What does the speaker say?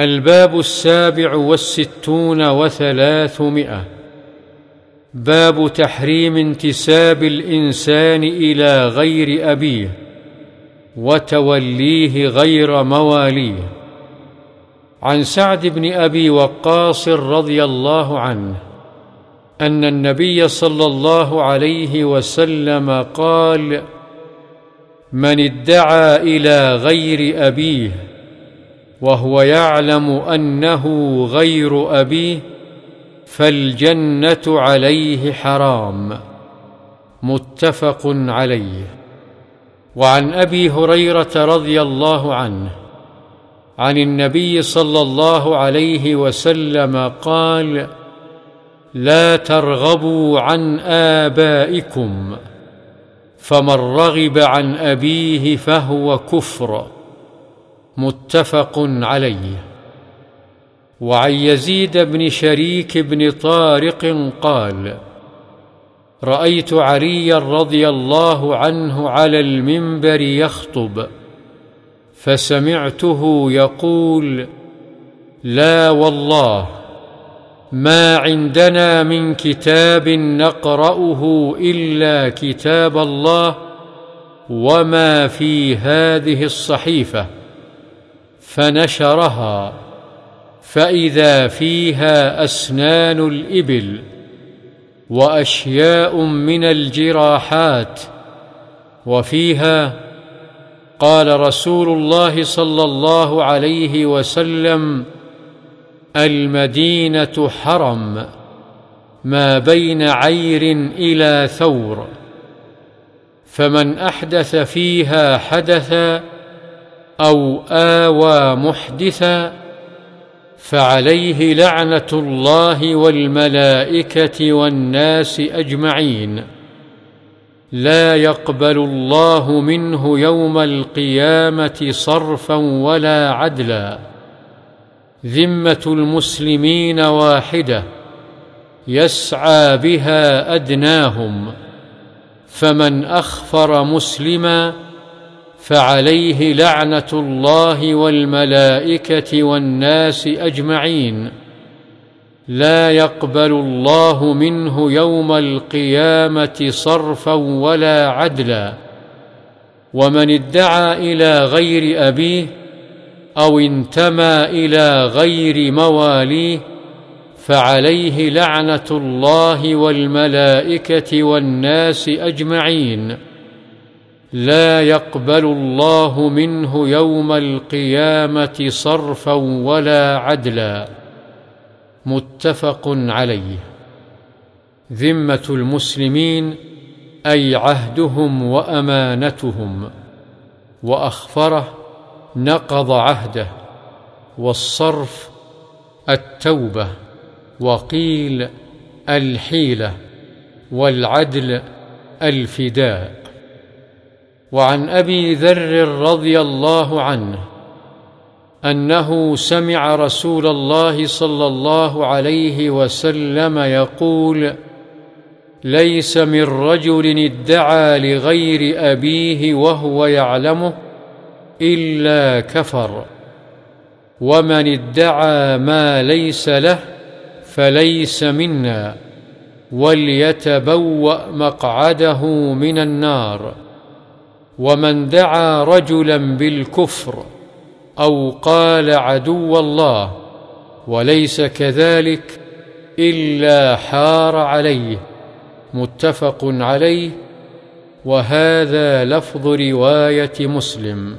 الباب السابع والستون وثلاثمائة. باب تحريم انتساب الإنسان إلى غير أبيه وتوليه غير مواليه. عن سعد بن أبي وقاص رضي الله عنه أن النبي صلى الله عليه وسلم قال من ادعى إلى غير أبيه وهو يعلم أنه غير أبيه فالجنة عليه حرام. متفق عليه. وعن أبي هريرة رضي الله عنه عن النبي صلى الله عليه وسلم قال لا ترغبوا عن آبائكم فمن رغب عن أبيه فهو كفر. متفق عليه. وعن يزيد بن شريك بن طارق قال رأيت عليا رضي الله عنه على المنبر يخطب فسمعته يقول لا والله ما عندنا من كتاب نقرأه إلا كتاب الله وما في هذه الصحيفة. فنشرها فإذا فيها أسنان الإبل وأشياء من الجراحات وفيها قال رسول الله صلى الله عليه وسلم المدينة حرم ما بين عير إلى ثور فمن أحدث فيها حدثا أو آوى محدثا فعليه لعنة الله والملائكة والناس أجمعين. لا يقبل الله منه يوم القيامة صرفا ولا عدلا. ذمة المسلمين واحدة يسعى بها أدناهم. فمن أخفر مسلما فعليه لعنة الله والملائكة والناس أجمعين. لا يقبل الله منه يوم القيامة صرفا ولا عدلا. ومن ادعى إلى غير أبيه أو انتمى إلى غير مواليه فعليه لعنة الله والملائكة والناس أجمعين. لا يقبل الله منه يوم القيامة صرفا ولا عدلا. متفق عليه. ذمة المسلمين أي عهدهم وأمانتهم. وأخفره نقض عهده. والصرف التوبة. وقيل الحيلة. والعدل الفداء. وعن أبي ذر رضي الله عنه أنه سمع رسول الله صلى الله عليه وسلم يقول ليس من رجل ادعى لغير أبيه وهو يعلمه إلا كفر ومن ادعى ما ليس له فليس منا وليتبوأ مقعده من النار. ومن دعا رجلا بالكفر أو قال عدو الله وليس كذلك إلا حار عليه متفق عليه وهذا لفظ رواية مسلم